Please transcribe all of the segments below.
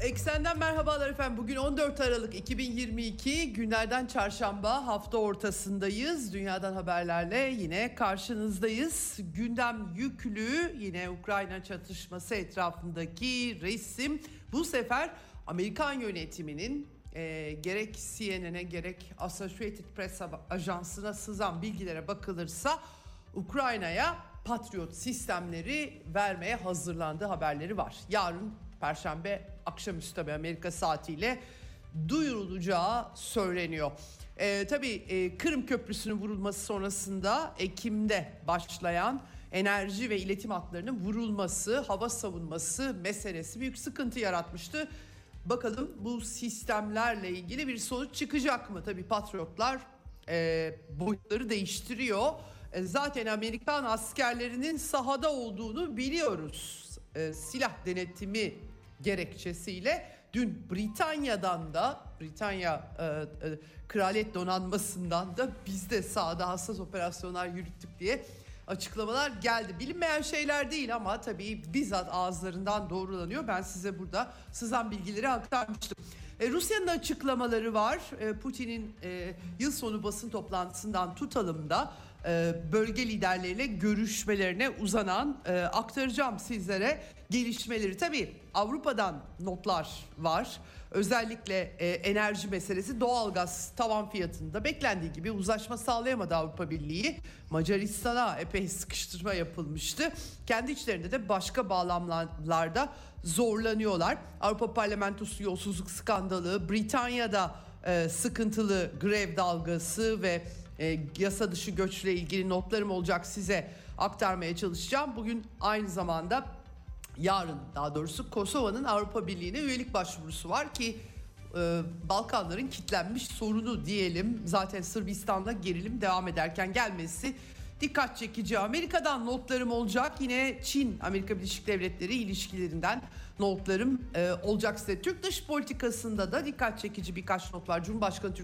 Eksenden merhabalar efendim. Bugün 14 Aralık 2022 günlerden çarşamba hafta ortasındayız. Dünyadan haberlerle yine karşınızdayız. Gündem yüklü yine Ukrayna çatışması etrafındaki resim bu sefer Amerikan yönetiminin e, gerek CNN'e gerek Associated Press ajansına sızan bilgilere bakılırsa Ukrayna'ya Patriot sistemleri vermeye hazırlandığı haberleri var. Yarın Perşembe akşamüstü tabii Amerika saatiyle duyurulacağı söyleniyor. Ee, tabii e, Kırım Köprüsü'nün vurulması sonrasında Ekim'de başlayan enerji ve iletim hatlarının vurulması, hava savunması meselesi büyük sıkıntı yaratmıştı. Bakalım bu sistemlerle ilgili bir sonuç çıkacak mı? Tabii patriotlar e, boyutları değiştiriyor. E, zaten Amerikan askerlerinin sahada olduğunu biliyoruz. E, silah denetimi gerekçesiyle dün Britanya'dan da Britanya e, e, Kraliyet Donanması'ndan da biz de sahada hassas operasyonlar yürüttük diye açıklamalar geldi. Bilinmeyen şeyler değil ama tabii bizzat ağızlarından doğrulanıyor. Ben size burada sızan bilgileri aktarmıştım. E, Rusya'nın açıklamaları var. E, Putin'in e, yıl sonu basın toplantısından tutalım da bölge liderleriyle görüşmelerine uzanan e, aktaracağım sizlere gelişmeleri. Tabii Avrupa'dan notlar var. Özellikle e, enerji meselesi doğalgaz tavan fiyatında beklendiği gibi uzlaşma sağlayamadı Avrupa Birliği. Macaristan'a epey sıkıştırma yapılmıştı. Kendi içlerinde de başka bağlamlarda zorlanıyorlar. Avrupa Parlamentosu yolsuzluk skandalı, Britanya'da e, sıkıntılı grev dalgası ve e, yasa dışı göçle ilgili notlarım olacak size aktarmaya çalışacağım. Bugün aynı zamanda yarın daha doğrusu Kosova'nın Avrupa Birliği'ne üyelik başvurusu var ki e, Balkanların kitlenmiş sorunu diyelim. Zaten Sırbistan'da gerilim devam ederken gelmesi dikkat çekici. Amerika'dan notlarım olacak. Yine Çin Amerika Birleşik Devletleri ilişkilerinden notlarım e, olacak size. Türk dış politikasında da dikkat çekici birkaç not var. Cumhurbaşkanı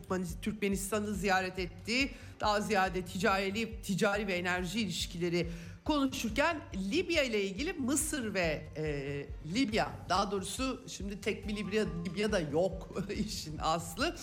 Türkmenistan'ı ziyaret etti. Daha ziyade ticari, ticari ve enerji ilişkileri konuşurken Libya ile ilgili Mısır ve e, Libya daha doğrusu şimdi tek bir Libya, Libya da yok işin aslı.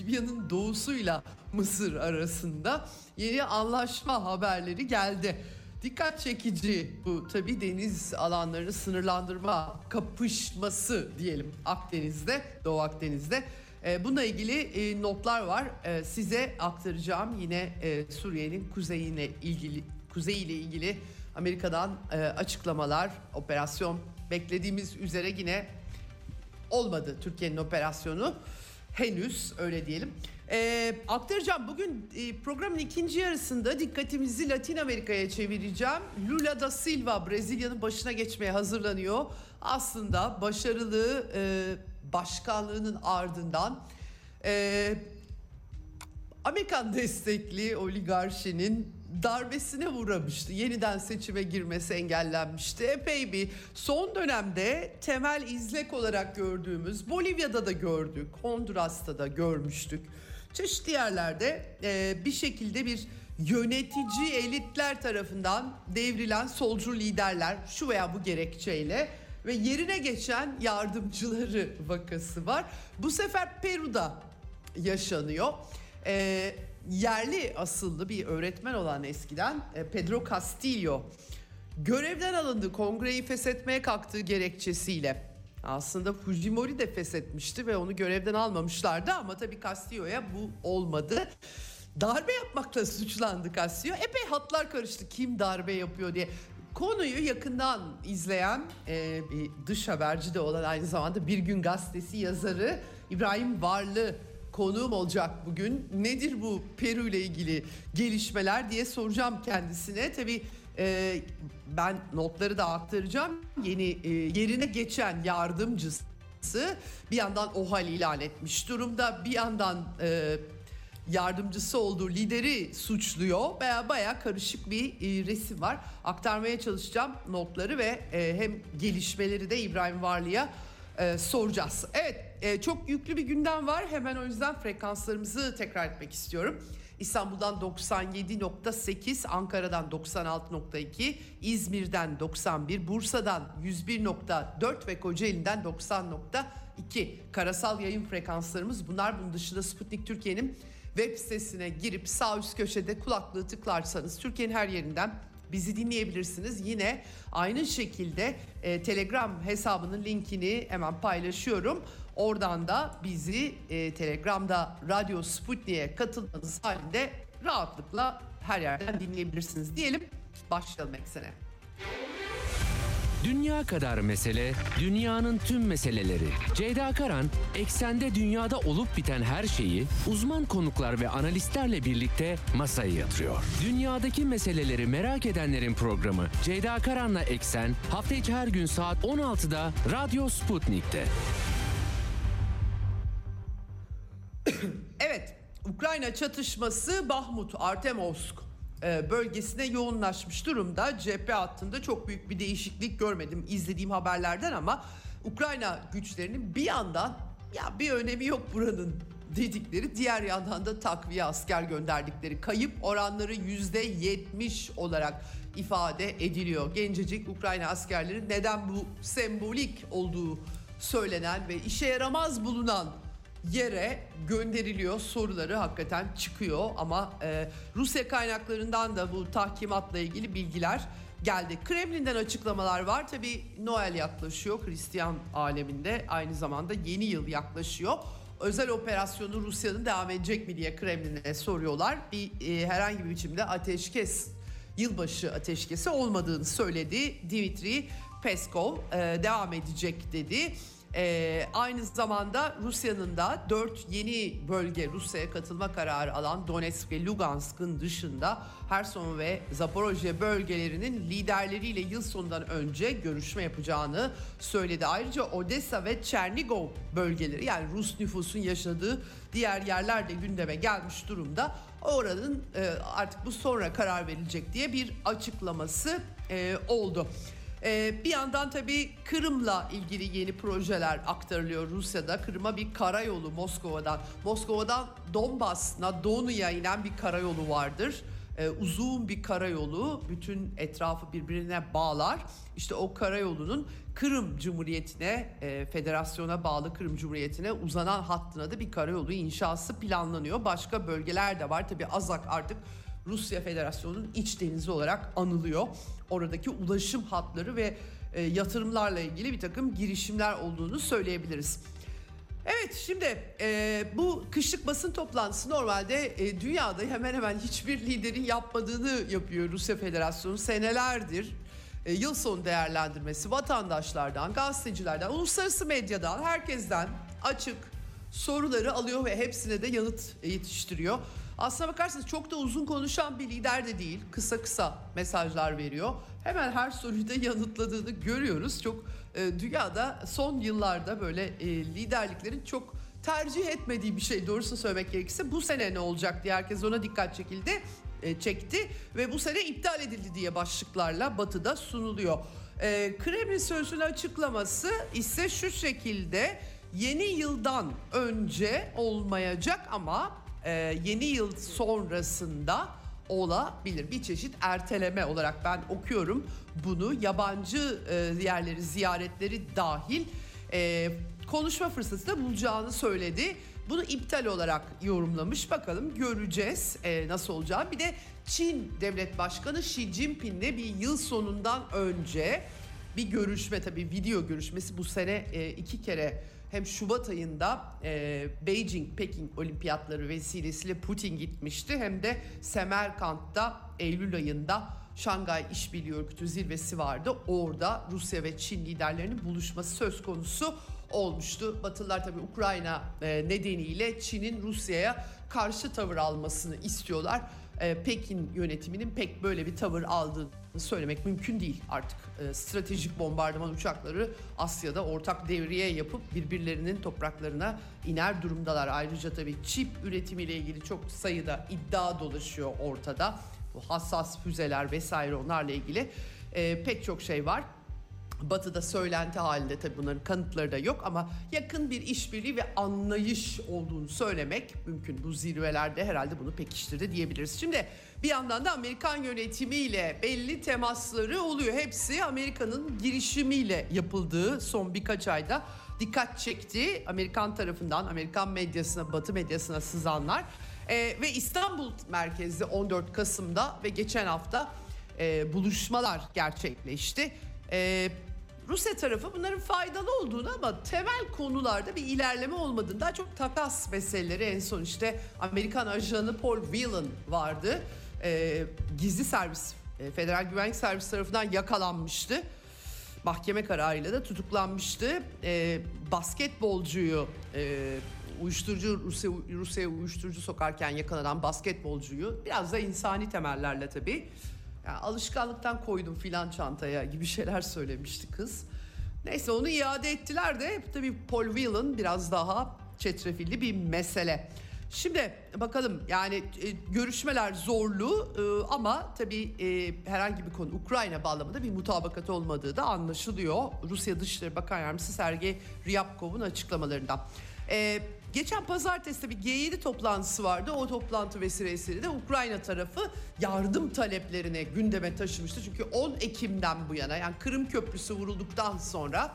Libya'nın doğusuyla Mısır arasında yeni anlaşma haberleri geldi. Dikkat çekici bu tabi deniz alanlarını sınırlandırma kapışması diyelim Akdeniz'de, Doğu Akdeniz'de. E, bununla ilgili e, notlar var. E, size aktaracağım yine e, Suriye'nin kuzeyine ilgili kuzeyiyle ilgili Amerika'dan e, açıklamalar, operasyon beklediğimiz üzere yine olmadı Türkiye'nin operasyonu. Henüz öyle diyelim. E, aktaracağım bugün e, programın ikinci yarısında dikkatimizi Latin Amerika'ya çevireceğim. Lula da Silva Brezilya'nın başına geçmeye hazırlanıyor. Aslında başarılı e, başkanlığının ardından e, Amerikan destekli oligarşinin darbesine uğramıştı. Yeniden seçime girmesi engellenmişti. Epey bir son dönemde temel izlek olarak gördüğümüz Bolivya'da da gördük, Honduras'ta da görmüştük. Çeşitli yerlerde e, bir şekilde bir yönetici elitler tarafından devrilen solcu liderler şu veya bu gerekçeyle ve yerine geçen yardımcıları vakası var. Bu sefer Peru'da yaşanıyor. Ee, yerli asıllı bir öğretmen olan eskiden e, Pedro Castillo görevden alındı kongreyi feshetmeye kalktığı gerekçesiyle. Aslında Fujimori de feshetmişti ve onu görevden almamışlardı ama tabii Castillo'ya bu olmadı. Darbe yapmakla suçlandı Castillo. Epey hatlar karıştı kim darbe yapıyor diye. Konuyu yakından izleyen e, bir dış haberci de olan aynı zamanda Bir Gün Gazetesi yazarı İbrahim Varlı konuğum olacak bugün. Nedir bu Peru ile ilgili gelişmeler diye soracağım kendisine. Tabii e, ben notları da aktaracağım. Yeni e, yerine geçen yardımcısı bir yandan OHAL ilan etmiş durumda. Bir yandan e, yardımcısı olduğu lideri suçluyor. Baya baya karışık bir e, resim var. Aktarmaya çalışacağım notları ve e, hem gelişmeleri de İbrahim Varlı'ya e, soracağız. Evet e, çok yüklü bir gündem var. Hemen o yüzden frekanslarımızı tekrar etmek istiyorum. İstanbul'dan 97.8, Ankara'dan 96.2, İzmir'den 91, Bursa'dan 101.4 ve Kocaeli'nden 90.2 karasal yayın frekanslarımız bunlar. Bunun dışında Sputnik Türkiye'nin web sitesine girip sağ üst köşede kulaklığı tıklarsanız Türkiye'nin her yerinden bizi dinleyebilirsiniz. Yine aynı şekilde e, Telegram hesabının linkini hemen paylaşıyorum. Oradan da bizi e, Telegram'da Radyo Sputnik'e katılmanız halinde rahatlıkla her yerden dinleyebilirsiniz diyelim. Başlayalım eksene. Dünya kadar mesele, dünyanın tüm meseleleri. Ceyda Karan, eksende dünyada olup biten her şeyi uzman konuklar ve analistlerle birlikte masaya yatırıyor. Dünyadaki meseleleri merak edenlerin programı Ceyda Karan'la Eksen hafta içi her gün saat 16'da Radyo Sputnik'te. Ukrayna çatışması Bahmut, Artemovsk e, bölgesine yoğunlaşmış durumda. Cephe hattında çok büyük bir değişiklik görmedim izlediğim haberlerden ama Ukrayna güçlerinin bir yandan ya bir önemi yok buranın dedikleri diğer yandan da takviye asker gönderdikleri kayıp oranları yüzde yetmiş olarak ifade ediliyor. Gencecik Ukrayna askerleri neden bu sembolik olduğu söylenen ve işe yaramaz bulunan yere gönderiliyor soruları hakikaten çıkıyor ama e, Rusya kaynaklarından da bu tahkimatla ilgili bilgiler geldi. Kremlin'den açıklamalar var. Tabi Noel yaklaşıyor Hristiyan aleminde aynı zamanda yeni yıl yaklaşıyor. Özel operasyonu Rusya'nın devam edecek mi diye Kremlin'e soruyorlar. Bir e, herhangi bir biçimde ateşkes yılbaşı ateşkesi olmadığını söyledi. Dimitri Peskov e, devam edecek dedi. Ee, aynı zamanda Rusya'nın da dört yeni bölge Rusya'ya katılma kararı alan Donetsk ve Lugansk'ın dışında Herson ve Zaporojye bölgelerinin liderleriyle yıl sonundan önce görüşme yapacağını söyledi. Ayrıca Odessa ve Çernigov bölgeleri yani Rus nüfusun yaşadığı diğer yerler de gündeme gelmiş durumda. Oranın e, artık bu sonra karar verilecek diye bir açıklaması e, oldu. Ee, bir yandan tabii Kırım'la ilgili yeni projeler aktarılıyor Rusya'da. Kırım'a bir karayolu Moskova'dan. Moskova'dan Donbas, Nadolu'ya inen bir karayolu vardır. Ee, uzun bir karayolu bütün etrafı birbirine bağlar. İşte o karayolunun Kırım Cumhuriyeti'ne, e, federasyona bağlı Kırım Cumhuriyeti'ne uzanan hattına da bir karayolu inşası planlanıyor. Başka bölgeler de var. Tabii Azak artık Rusya Federasyonu'nun iç denizi olarak anılıyor. Oradaki ulaşım hatları ve e, yatırımlarla ilgili bir takım girişimler olduğunu söyleyebiliriz. Evet şimdi e, bu kışlık basın toplantısı normalde e, dünyada hemen hemen hiçbir liderin yapmadığını yapıyor Rusya Federasyonu senelerdir. E, yıl sonu değerlendirmesi vatandaşlardan, gazetecilerden, uluslararası medyadan, herkesten açık soruları alıyor ve hepsine de yanıt yetiştiriyor. Aslına bakarsanız çok da uzun konuşan bir lider de değil. Kısa kısa mesajlar veriyor. Hemen her soruyu da yanıtladığını görüyoruz. Çok e, dünyada son yıllarda böyle e, liderliklerin çok tercih etmediği bir şey doğrusu söylemek gerekirse bu sene ne olacak diye herkes ona dikkat çekildi e, çekti ve bu sene iptal edildi diye başlıklarla batıda sunuluyor. E, Kremlin sözünün açıklaması ise şu şekilde yeni yıldan önce olmayacak ama e, yeni yıl sonrasında olabilir. Bir çeşit erteleme olarak ben okuyorum bunu yabancı e, yerleri ziyaretleri dahil e, konuşma fırsatı da bulacağını söyledi. Bunu iptal olarak yorumlamış. Bakalım göreceğiz nasıl olacağı. Bir de Çin Devlet Başkanı Xi Jinping'le bir yıl sonundan önce bir görüşme tabii video görüşmesi bu sene iki kere hem Şubat ayında e, Beijing, Peking olimpiyatları vesilesiyle Putin gitmişti hem de Semerkant'ta Eylül ayında Şangay İşbirliği Örgütü zirvesi vardı. Orada Rusya ve Çin liderlerinin buluşması söz konusu olmuştu. Batılılar tabii Ukrayna e, nedeniyle Çin'in Rusya'ya karşı tavır almasını istiyorlar. E, Pekin yönetiminin pek böyle bir tavır aldığını söylemek mümkün değil artık. E, stratejik bombardıman uçakları Asya'da ortak devriye yapıp birbirlerinin topraklarına iner durumdalar. Ayrıca tabii çip üretimiyle ilgili çok sayıda iddia dolaşıyor ortada. Bu hassas füzeler vesaire onlarla ilgili e, pek çok şey var. Batı'da söylenti halinde tabii bunların kanıtları da yok ama yakın bir işbirliği ve anlayış olduğunu söylemek mümkün. Bu zirvelerde herhalde bunu pekiştirdi diyebiliriz. Şimdi bir yandan da Amerikan yönetimiyle belli temasları oluyor. Hepsi Amerika'nın girişimiyle yapıldığı son birkaç ayda dikkat çekti. Amerikan tarafından, Amerikan medyasına, Batı medyasına sızanlar. Ee, ve İstanbul merkezli 14 Kasım'da ve geçen hafta e, buluşmalar gerçekleşti. E, Rusya tarafı bunların faydalı olduğunu ama temel konularda bir ilerleme olmadığını daha çok takas meseleleri en son işte Amerikan ajanı Paul Whelan vardı. E, gizli servis, e, Federal Güvenlik Servisi tarafından yakalanmıştı. Mahkeme kararıyla da tutuklanmıştı. E, basketbolcuyu e, uyuşturucu Rusya Rusya'ya uyuşturucu sokarken yakalanan basketbolcuyu biraz da insani temellerle tabii yani alışkanlıktan koydum filan çantaya gibi şeyler söylemişti kız. Neyse onu iade ettiler de tabii Paul Whelan biraz daha çetrefilli bir mesele. Şimdi bakalım yani e, görüşmeler zorlu e, ama tabii e, herhangi bir konu Ukrayna bağlamında bir mutabakat olmadığı da anlaşılıyor. Rusya Dışişleri Bakan Yardımcısı Sergey Ryabkov'un açıklamalarından. E, geçen pazartesi tabii G7 toplantısı vardı. O toplantı vesilesiyle de Ukrayna tarafı yardım taleplerini gündeme taşımıştı. Çünkü 10 Ekim'den bu yana yani Kırım Köprüsü vurulduktan sonra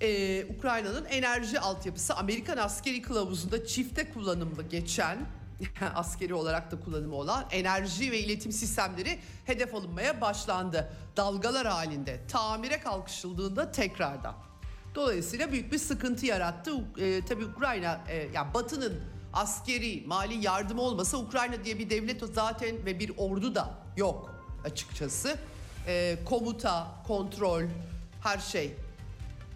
ee, Ukrayna'nın enerji altyapısı Amerikan askeri kılavuzunda çifte kullanımlı geçen askeri olarak da kullanımı olan enerji ve iletim sistemleri hedef alınmaya başlandı. Dalgalar halinde tamire kalkışıldığında tekrardan. Dolayısıyla büyük bir sıkıntı yarattı. Ee, tabii Ukrayna e, yani Batı'nın askeri mali yardımı olmasa Ukrayna diye bir devlet zaten ve bir ordu da yok açıkçası. Ee, komuta, kontrol, her şey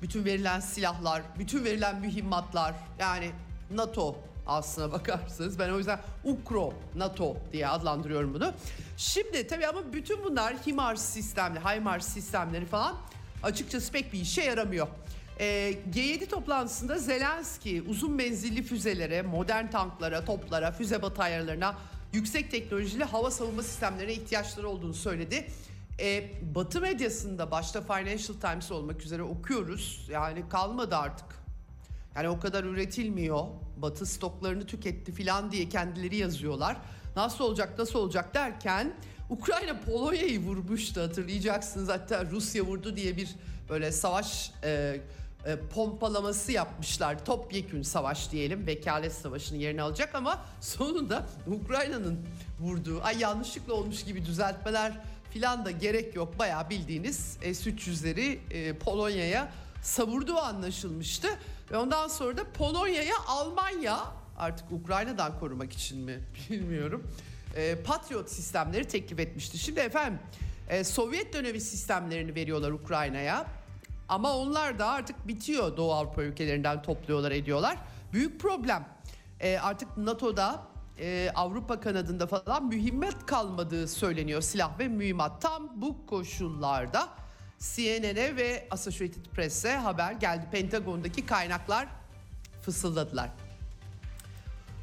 bütün verilen silahlar, bütün verilen mühimmatlar yani NATO aslına bakarsanız ben o yüzden Ukro NATO diye adlandırıyorum bunu. Şimdi tabii ama bütün bunlar HIMARS sistemleri, HIMARS sistemleri falan açıkçası pek bir işe yaramıyor. Ee, G7 toplantısında Zelenski uzun menzilli füzelere, modern tanklara, toplara, füze bataryalarına, yüksek teknolojili hava savunma sistemlerine ihtiyaçları olduğunu söyledi. E, Batı medyasında başta Financial Times olmak üzere okuyoruz. Yani kalmadı artık. Yani o kadar üretilmiyor. Batı stoklarını tüketti filan diye kendileri yazıyorlar. Nasıl olacak nasıl olacak derken Ukrayna Polonya'yı vurmuştu hatırlayacaksınız. Hatta Rusya vurdu diye bir böyle savaş e, e, pompalaması yapmışlar. Topyekün savaş diyelim. Vekalet savaşının yerini alacak ama sonunda Ukrayna'nın vurduğu ay yanlışlıkla olmuş gibi düzeltmeler filan da gerek yok. Bayağı bildiğiniz S-300'leri e, Polonya'ya savurduğu anlaşılmıştı. Ve ondan sonra da Polonya'ya Almanya artık Ukrayna'dan korumak için mi bilmiyorum. E, Patriot sistemleri teklif etmişti. Şimdi efendim e, Sovyet dönemi sistemlerini veriyorlar Ukrayna'ya. Ama onlar da artık bitiyor Doğu Avrupa ülkelerinden topluyorlar ediyorlar. Büyük problem. E, artık NATO'da e, Avrupa kanadında falan mühimmet kalmadığı söyleniyor silah ve mühimmat. Tam bu koşullarda CNN'e ve Associated Press'e haber geldi. Pentagon'daki kaynaklar fısıldadılar.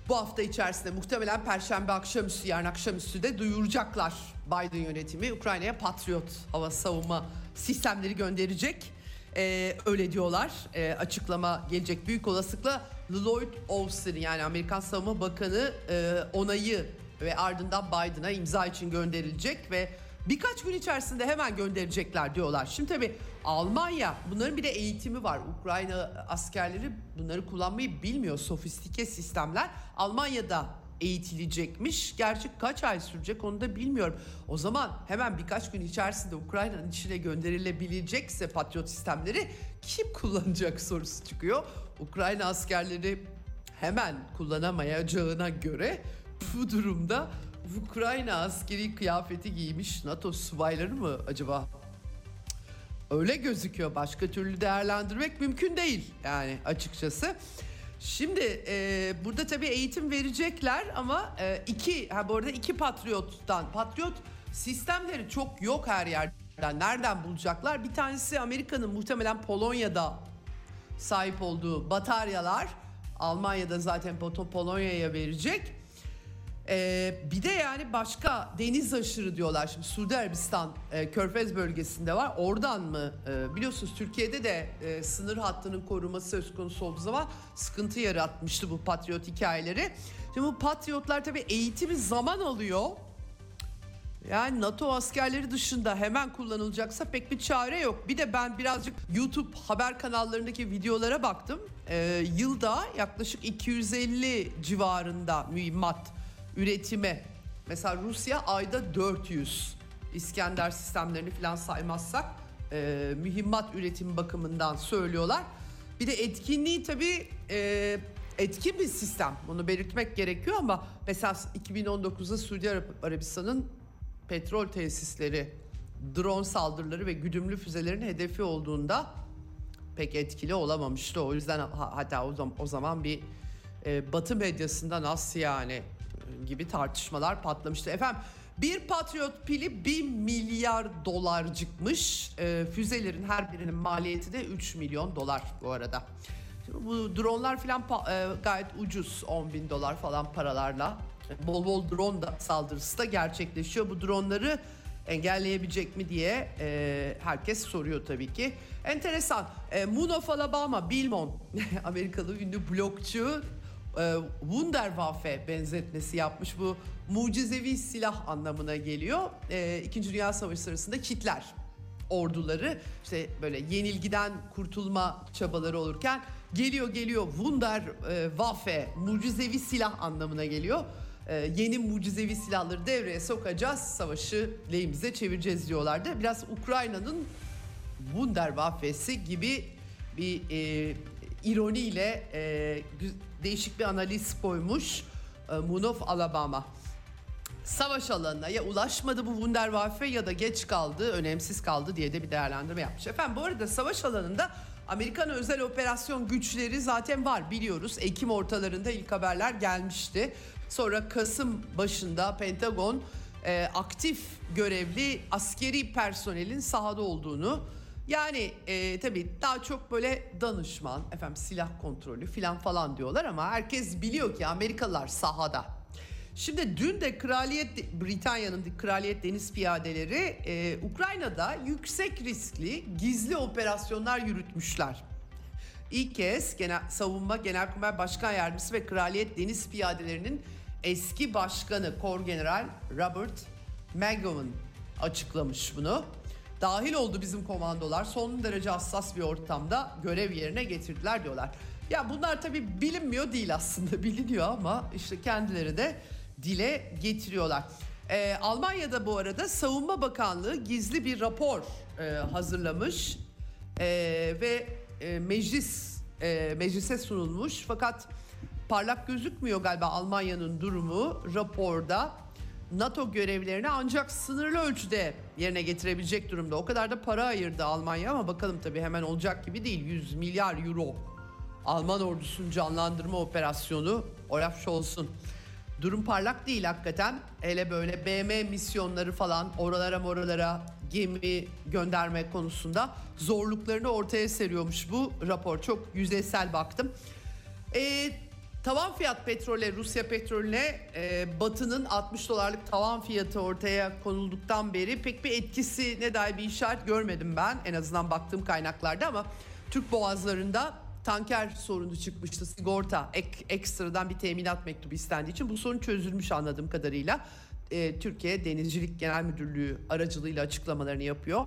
Bu hafta içerisinde muhtemelen Perşembe akşamüstü yarın akşamüstü de duyuracaklar. Biden yönetimi Ukrayna'ya Patriot hava savunma sistemleri gönderecek. Ee, öyle diyorlar. Ee, açıklama gelecek büyük olasılıkla Lloyd Austin yani Amerikan Savunma Bakanı e, onayı ve ardından Biden'a imza için gönderilecek ve birkaç gün içerisinde hemen gönderecekler diyorlar. Şimdi tabii Almanya bunların bir de eğitimi var. Ukrayna askerleri bunları kullanmayı bilmiyor. Sofistike sistemler. Almanya'da eğitilecekmiş. Gerçi kaç ay sürecek onu da bilmiyorum. O zaman hemen birkaç gün içerisinde Ukrayna'nın içine gönderilebilecekse Patriot sistemleri kim kullanacak sorusu çıkıyor. Ukrayna askerleri hemen kullanamayacağına göre bu durumda Ukrayna askeri kıyafeti giymiş NATO subayları mı acaba? Öyle gözüküyor. Başka türlü değerlendirmek mümkün değil yani açıkçası. Şimdi e, burada tabii eğitim verecekler ama e, iki ha bu arada iki patriottan patriot sistemleri çok yok her yerden. Nereden bulacaklar? Bir tanesi Amerika'nın muhtemelen Polonya'da sahip olduğu bataryalar. Almanya'da zaten Pol- Polonya'ya verecek. Ee, bir de yani başka deniz aşırı diyorlar. Şimdi Suudi Arabistan e, Körfez bölgesinde var. Oradan mı? E, biliyorsunuz Türkiye'de de e, sınır hattının koruması söz konusu olduğu zaman sıkıntı yaratmıştı bu patriot hikayeleri. Şimdi bu patriotlar tabii eğitimi zaman alıyor. Yani NATO askerleri dışında hemen kullanılacaksa pek bir çare yok. Bir de ben birazcık YouTube haber kanallarındaki videolara baktım. Ee, yılda yaklaşık 250 civarında mühimmat üretime. Mesela Rusya ayda 400 İskender sistemlerini falan saymazsak e, mühimmat üretimi bakımından söylüyorlar. Bir de etkinliği tabii e, etkin bir sistem. Bunu belirtmek gerekiyor ama mesela 2019'da Suudi Arab- Arabistan'ın petrol tesisleri, drone saldırıları ve güdümlü füzelerin hedefi olduğunda pek etkili olamamıştı. O yüzden ha- hatta o zaman, o zaman bir e, Batı medyasında nasıl yani gibi tartışmalar patlamıştı. Efendim bir Patriot pili 1 milyar dolarcıkmış. E, füzelerin her birinin maliyeti de 3 milyon dolar bu arada. Şimdi bu dronlar falan e, gayet ucuz 10 bin dolar falan paralarla. Bol bol drone da saldırısı da gerçekleşiyor. Bu dronları engelleyebilecek mi diye e, herkes soruyor tabii ki. Enteresan. E, Moon of Alabama, Bilmon, Amerikalı ünlü blokçu e, Wunderwaffe benzetmesi yapmış. Bu mucizevi silah anlamına geliyor. E, İkinci Dünya Savaşı sırasında Hitler orduları işte böyle yenilgiden kurtulma çabaları olurken geliyor geliyor Wunder e, mucizevi silah anlamına geliyor. E, yeni mucizevi silahları devreye sokacağız savaşı lehimize çevireceğiz diyorlardı. Biraz Ukrayna'nın Wunderwaffe'si gibi bir e, ironiyle e, değişik bir analiz koymuş e, Moon Alabama savaş alanına ya ulaşmadı bu Wunderwaffe ya da geç kaldı, önemsiz kaldı diye de bir değerlendirme yapmış. Efendim bu arada savaş alanında Amerikan özel operasyon güçleri zaten var biliyoruz. Ekim ortalarında ilk haberler gelmişti. Sonra Kasım başında Pentagon e, aktif görevli askeri personelin sahada olduğunu yani e, tabii daha çok böyle danışman, efendim silah kontrolü filan falan diyorlar ama herkes biliyor ki Amerikalılar sahada. Şimdi dün de Kraliyet Britanya'nın Kraliyet Deniz Piyadeleri e, Ukrayna'da yüksek riskli gizli operasyonlar yürütmüşler. İlk kez Genel, Savunma Genelkurmay Başkan Yardımcısı ve Kraliyet Deniz Piyadelerinin eski başkanı Kor General Robert McGowan açıklamış bunu. Dahil oldu bizim komandolar son derece hassas bir ortamda görev yerine getirdiler diyorlar. Ya bunlar tabii bilinmiyor değil aslında biliniyor ama işte kendileri de dile getiriyorlar. Ee, Almanya'da bu arada Savunma Bakanlığı gizli bir rapor e, hazırlamış Ee, ve e, meclis e, meclise sunulmuş fakat parlak gözükmüyor galiba Almanya'nın durumu raporda NATO görevlerini ancak sınırlı ölçüde yerine getirebilecek durumda. O kadar da para ayırdı Almanya ama bakalım tabii hemen olacak gibi değil. 100 milyar euro Alman ordusunun canlandırma operasyonu Olaf Scholz'un. Durum parlak değil hakikaten. Hele böyle BM misyonları falan oralara moralara gemi gönderme konusunda zorluklarını ortaya seriyormuş bu rapor. Çok yüzeysel baktım. E, tavan fiyat petrole, Rusya petrolüne e, Batı'nın 60 dolarlık tavan fiyatı ortaya konulduktan beri pek bir etkisine dair bir işaret görmedim ben. En azından baktığım kaynaklarda ama Türk boğazlarında tanker sorunu çıkmıştı. Sigorta ek, ekstradan bir teminat mektubu istendiği için bu sorun çözülmüş anladığım kadarıyla. E, Türkiye Denizcilik Genel Müdürlüğü aracılığıyla açıklamalarını yapıyor.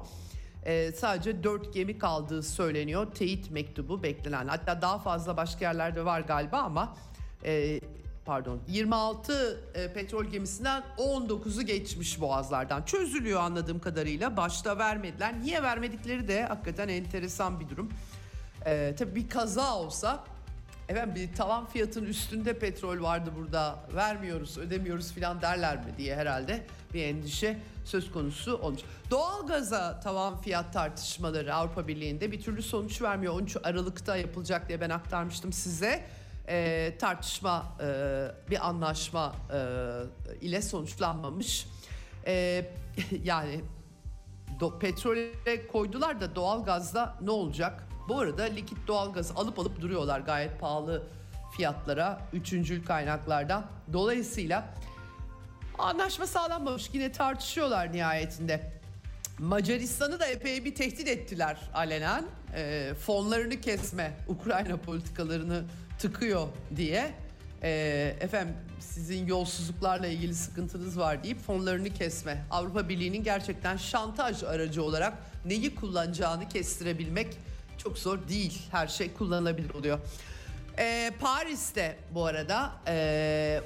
E, sadece 4 gemi kaldığı söyleniyor. Teyit mektubu beklenen. Hatta daha fazla başka yerlerde var galiba ama e, pardon 26 e, petrol gemisinden 19'u geçmiş boğazlardan. Çözülüyor anladığım kadarıyla. Başta vermediler. Niye vermedikleri de hakikaten enteresan bir durum. E, tabii bir kaza olsa efendim bir tavan fiyatın üstünde petrol vardı burada vermiyoruz ödemiyoruz filan derler mi diye herhalde bir endişe söz konusu olmuş. Doğalgaza tavan fiyat tartışmaları Avrupa Birliği'nde bir türlü sonuç vermiyor. 13 Aralık'ta yapılacak diye ben aktarmıştım size. e, tartışma e, bir anlaşma e, ile sonuçlanmamış. E, yani do, petrole koydular da doğalgazda ne olacak? Bu arada likit doğalgaz alıp alıp duruyorlar gayet pahalı fiyatlara üçüncül kaynaklardan. Dolayısıyla anlaşma sağlanmamış yine tartışıyorlar nihayetinde. Macaristan'ı da epey bir tehdit ettiler alenen. E, fonlarını kesme, Ukrayna politikalarını tıkıyor diye. E, efendim sizin yolsuzluklarla ilgili sıkıntınız var deyip fonlarını kesme. Avrupa Birliği'nin gerçekten şantaj aracı olarak neyi kullanacağını kestirebilmek çok zor değil. Her şey kullanılabilir oluyor. Ee, Paris'te bu arada e,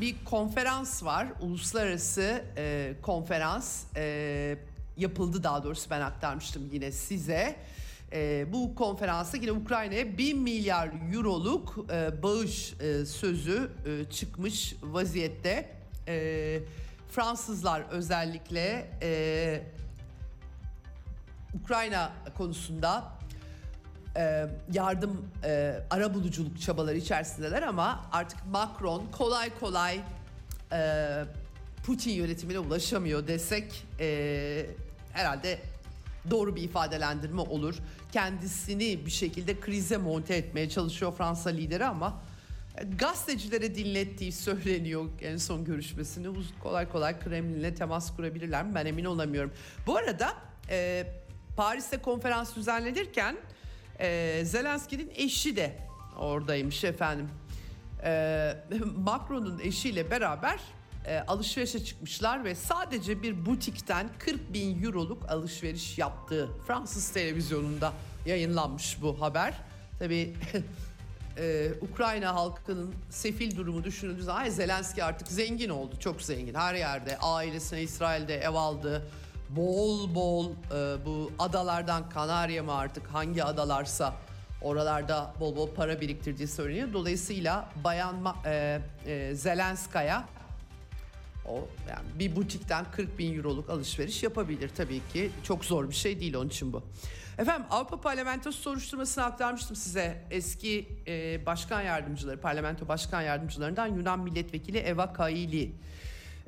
bir konferans var. Uluslararası e, konferans e, yapıldı daha doğrusu ben aktarmıştım yine size. E, bu konferansta yine Ukrayna'ya 1 milyar euroluk e, bağış e, sözü e, çıkmış vaziyette. E, Fransızlar özellikle e, Ukrayna konusunda e, yardım e, ara buluculuk çabaları içerisindeler ama artık Macron kolay kolay e, Putin yönetimine ulaşamıyor desek e, herhalde doğru bir ifadelendirme olur. Kendisini bir şekilde krize monte etmeye çalışıyor Fransa lideri ama gazetecilere dinlettiği söyleniyor en son görüşmesini kolay kolay Kremlin'le temas kurabilirler mi ben emin olamıyorum. Bu arada e, Paris'te konferans düzenlenirken e, Zelenski'nin eşi de oradaymış efendim. E, Macron'un eşiyle beraber e, alışverişe çıkmışlar ve sadece bir butikten 40 bin euroluk alışveriş yaptığı Fransız televizyonunda yayınlanmış bu haber. Tabii e, Ukrayna halkının sefil durumu düşünüldüğü zaman "Ay, Zelenski artık zengin oldu. Çok zengin. Her yerde ailesine İsrail'de ev aldı. Bol bol e, bu adalardan Kanarya mı artık hangi adalarsa oralarda bol bol para biriktirdiği söyleniyor. Dolayısıyla Bayan e, e, Zelenskaya o yani bir butikten 40 bin euroluk alışveriş yapabilir tabii ki. Çok zor bir şey değil onun için bu. Efendim Avrupa Parlamentosu soruşturmasını aktarmıştım size. Eski e, başkan yardımcıları, parlamento başkan yardımcılarından Yunan milletvekili Eva Kaili.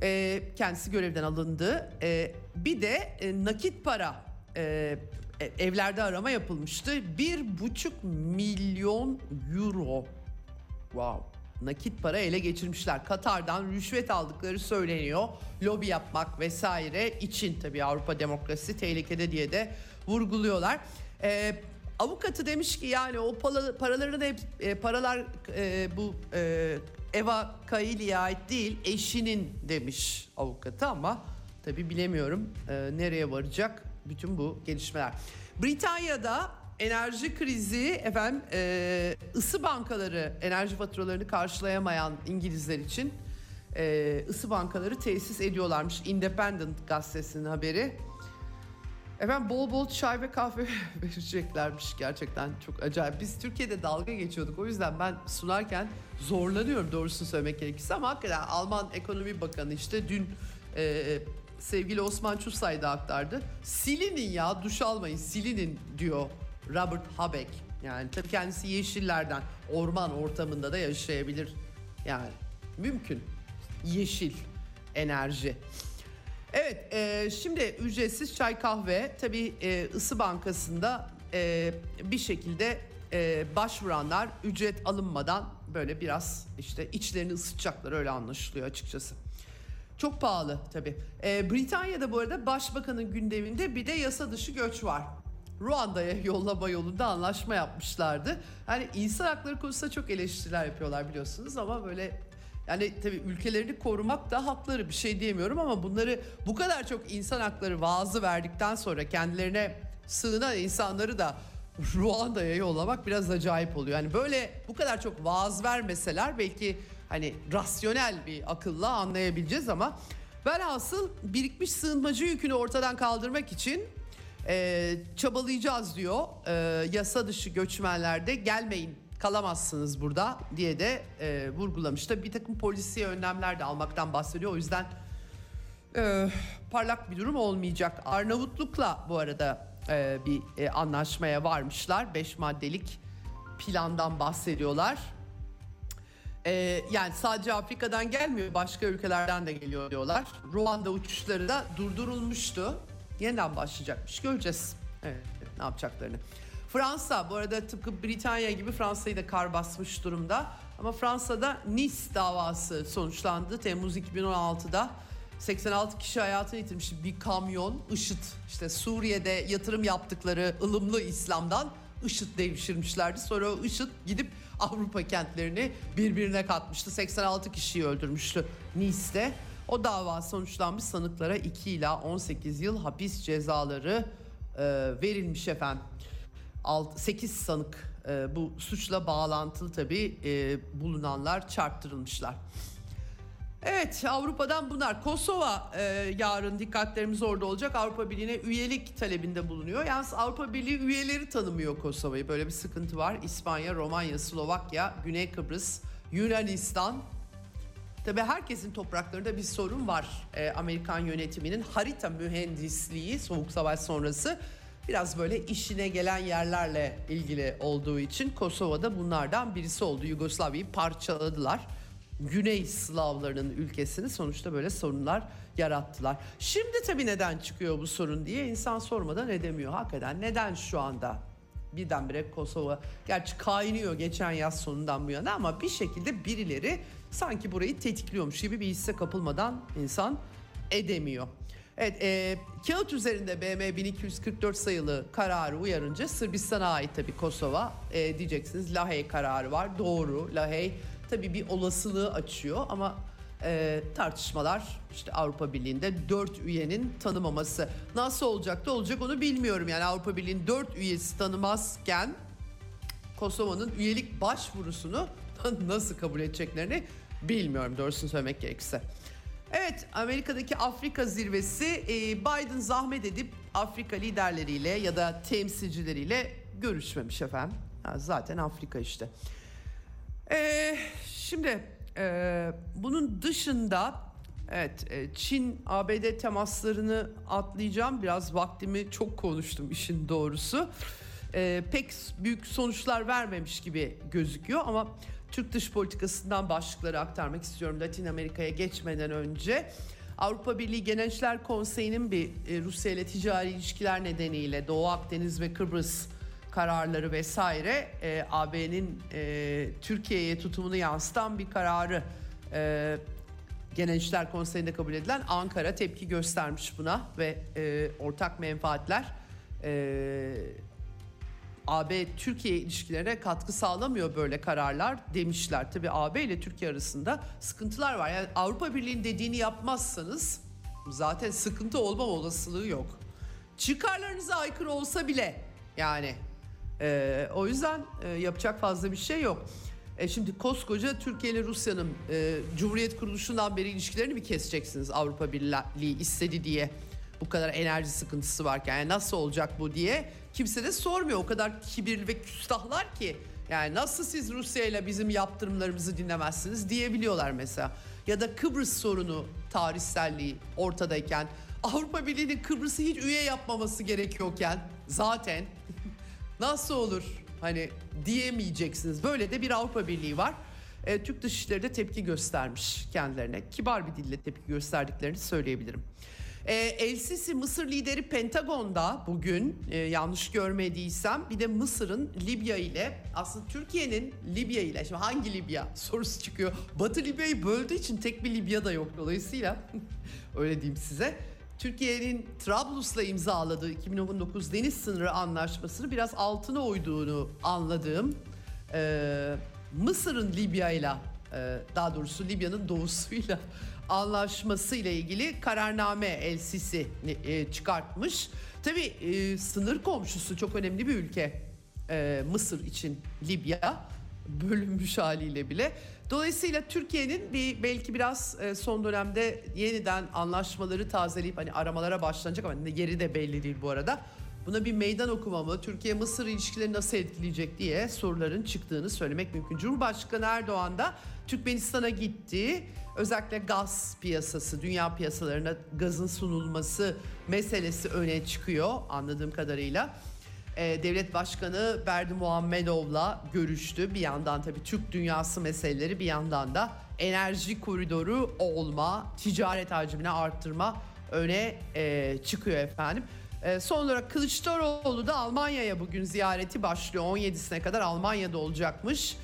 E, kendisi görevden alındı. E, bir de e, nakit para e, e, evlerde arama yapılmıştı. Bir buçuk milyon euro Wow. Nakit para ele geçirmişler. Katar'dan rüşvet aldıkları söyleniyor. Lobi yapmak vesaire için tabii Avrupa demokrasisi tehlikede diye de vurguluyorlar. Ee, avukatı demiş ki yani o pala- paraların hep e, paralar e, bu e, Eva Kaili'ye ait değil eşinin demiş avukatı ama tabii bilemiyorum e, nereye varacak bütün bu gelişmeler. Britanya'da enerji krizi efendim e, ısı bankaları enerji faturalarını karşılayamayan İngilizler için e, ısı bankaları tesis ediyorlarmış. Independent gazetesinin haberi. Efendim bol bol çay ve kahve vereceklermiş gerçekten çok acayip. Biz Türkiye'de dalga geçiyorduk o yüzden ben sunarken zorlanıyorum doğrusunu söylemek gerekirse ama hakikaten Alman Ekonomi Bakanı işte dün e, sevgili Osman Çusay da aktardı. Silinin ya duş almayın silinin diyor Robert Habeck. Yani tabii kendisi yeşillerden orman ortamında da yaşayabilir yani mümkün yeşil enerji. Evet, e, şimdi ücretsiz çay kahve tabii e, ısı bankasında e, bir şekilde e, başvuranlar ücret alınmadan böyle biraz işte içlerini ısıtacaklar öyle anlaşılıyor açıkçası. Çok pahalı tabii. E, Britanya'da bu arada başbakanın gündeminde bir de yasa dışı göç var. Ruanda'ya yollama yolunda anlaşma yapmışlardı. Hani insan hakları konusunda çok eleştiriler yapıyorlar biliyorsunuz ama böyle yani tabii ülkelerini korumak da hakları bir şey diyemiyorum ama bunları bu kadar çok insan hakları vaazı verdikten sonra kendilerine sığınan insanları da Ruanda'ya yollamak biraz acayip oluyor. Yani böyle bu kadar çok vaaz vermeseler belki hani rasyonel bir akılla anlayabileceğiz ama velhasıl birikmiş sığınmacı yükünü ortadan kaldırmak için e, çabalayacağız diyor. E, yasa dışı göçmenlerde gelmeyin kalamazsınız burada diye de e, vurgulamış. Tabii bir takım polisiye önlemler de almaktan bahsediyor. O yüzden e, parlak bir durum olmayacak. Arnavutluk'la bu arada e, bir e, anlaşmaya varmışlar. Beş maddelik plandan bahsediyorlar. Ee, yani sadece Afrika'dan gelmiyor, başka ülkelerden de geliyor diyorlar. Ruanda uçuşları da durdurulmuştu. Yeniden başlayacakmış, göreceğiz. Evet, ne yapacaklarını. Fransa bu arada tıpkı Britanya gibi Fransa'yı da kar basmış durumda. Ama Fransa'da Nice davası sonuçlandı Temmuz 2016'da. 86 kişi hayatını yitirmiş bir kamyon IŞİD işte Suriye'de yatırım yaptıkları ılımlı İslam'dan IŞİD devşirmişlerdi. Sonra o IŞİD gidip Avrupa kentlerini birbirine katmıştı. 86 kişiyi öldürmüştü Nice'de. O dava sonuçlanmış sanıklara 2 ila 18 yıl hapis cezaları e, verilmiş efendim. 8 sanık e, bu suçla bağlantılı tabii e, bulunanlar çarptırılmışlar. Evet Avrupa'dan bunlar. Kosova e, yarın dikkatlerimiz orada olacak. Avrupa Birliği'ne üyelik talebinde bulunuyor. Yalnız Avrupa Birliği üyeleri tanımıyor Kosova'yı. Böyle bir sıkıntı var. İspanya, Romanya, Slovakya, Güney Kıbrıs, Yunanistan. Tabi herkesin topraklarında bir sorun var. E, Amerikan yönetiminin harita mühendisliği Soğuk Savaş sonrası biraz böyle işine gelen yerlerle ilgili olduğu için Kosova'da bunlardan birisi oldu. Yugoslavya'yı parçaladılar. Güney Slavlarının ülkesini sonuçta böyle sorunlar yarattılar. Şimdi tabii neden çıkıyor bu sorun diye insan sormadan edemiyor. Hakikaten neden şu anda birdenbire Kosova gerçi kaynıyor geçen yaz sonundan bu yana ama bir şekilde birileri sanki burayı tetikliyormuş gibi bir hisse kapılmadan insan edemiyor. Evet, e, kağıt üzerinde BM 1244 sayılı kararı uyarınca Sırbistan'a ait tabii Kosova. E, diyeceksiniz Lahey kararı var. Doğru, Lahey tabii bir olasılığı açıyor ama e, tartışmalar işte Avrupa Birliği'nde dört üyenin tanımaması. Nasıl olacak da olacak onu bilmiyorum. Yani Avrupa Birliği'nin dört üyesi tanımazken Kosova'nın üyelik başvurusunu nasıl kabul edeceklerini bilmiyorum doğrusunu söylemek gerekirse. Evet Amerika'daki Afrika zirvesi e, Biden zahmet edip Afrika liderleriyle ya da temsilcileriyle görüşmemiş efendim. Ha, zaten Afrika işte. Ee, şimdi e, bunun dışında evet e, Çin ABD temaslarını atlayacağım. Biraz vaktimi çok konuştum işin doğrusu. E, pek büyük sonuçlar vermemiş gibi gözüküyor ama Türk dış politikasından başlıkları aktarmak istiyorum Latin Amerika'ya geçmeden önce. Avrupa Birliği Gençler Konseyi'nin bir e, Rusya ile ticari ilişkiler nedeniyle Doğu Akdeniz ve Kıbrıs kararları vesaire e, AB'nin e, Türkiye'ye tutumunu yansıtan bir kararı e, Gençler Konseyi'nde kabul edilen Ankara tepki göstermiş buna ve e, ortak menfaatler e, AB Türkiye ilişkilerine katkı sağlamıyor böyle kararlar demişler. Tabi AB ile Türkiye arasında sıkıntılar var. Yani Avrupa Birliği'nin dediğini yapmazsanız zaten sıkıntı olma olasılığı yok. Çıkarlarınıza aykırı olsa bile yani e, o yüzden e, yapacak fazla bir şey yok. E, şimdi koskoca Türkiye ile Rusya'nın e, Cumhuriyet kuruluşundan beri ilişkilerini bir keseceksiniz Avrupa Birliği istedi diye. Bu kadar enerji sıkıntısı varken yani nasıl olacak bu diye kimse de sormuyor. O kadar kibirli ve küstahlar ki yani nasıl siz Rusya ile bizim yaptırımlarımızı dinlemezsiniz diyebiliyorlar mesela. Ya da Kıbrıs sorunu tarihselliği ortadayken Avrupa Birliği'nin Kıbrıs'ı hiç üye yapmaması gerekiyorken zaten nasıl olur hani diyemeyeceksiniz. Böyle de bir Avrupa Birliği var. E, Türk Dışişleri de tepki göstermiş kendilerine. Kibar bir dille tepki gösterdiklerini söyleyebilirim. E, El Sisi Mısır lideri Pentagon'da bugün e, yanlış görmediysem bir de Mısır'ın Libya ile aslında Türkiye'nin Libya ile şimdi hangi Libya sorusu çıkıyor. Batı Libya'yı böldüğü için tek bir Libya da yok dolayısıyla öyle diyeyim size. Türkiye'nin Trablus'la imzaladığı 2019 deniz sınırı anlaşmasını biraz altına uyduğunu anladığım e, Mısır'ın Libya ile daha doğrusu Libya'nın doğusuyla anlaşması ile ilgili kararname El Sisi e, çıkartmış. Tabii e, sınır komşusu çok önemli bir ülke e, Mısır için Libya bölünmüş haliyle bile. Dolayısıyla Türkiye'nin bir belki biraz e, son dönemde yeniden anlaşmaları tazeleyip hani aramalara başlanacak ama yeri de belli değil bu arada. Buna bir meydan okumamı, Türkiye-Mısır ilişkileri nasıl etkileyecek diye soruların çıktığını söylemek mümkün. Cumhurbaşkanı Erdoğan da Türkmenistan'a gitti. Özellikle gaz piyasası, dünya piyasalarına gazın sunulması meselesi öne çıkıyor anladığım kadarıyla. e, devlet başkanı Berdi Muhammedov'la görüştü. Bir yandan tabii Türk dünyası meseleleri bir yandan da enerji koridoru olma, ticaret hacmini arttırma öne e, çıkıyor efendim. E, son olarak Kılıçdaroğlu da Almanya'ya bugün ziyareti başlıyor. 17'sine kadar Almanya'da olacakmış.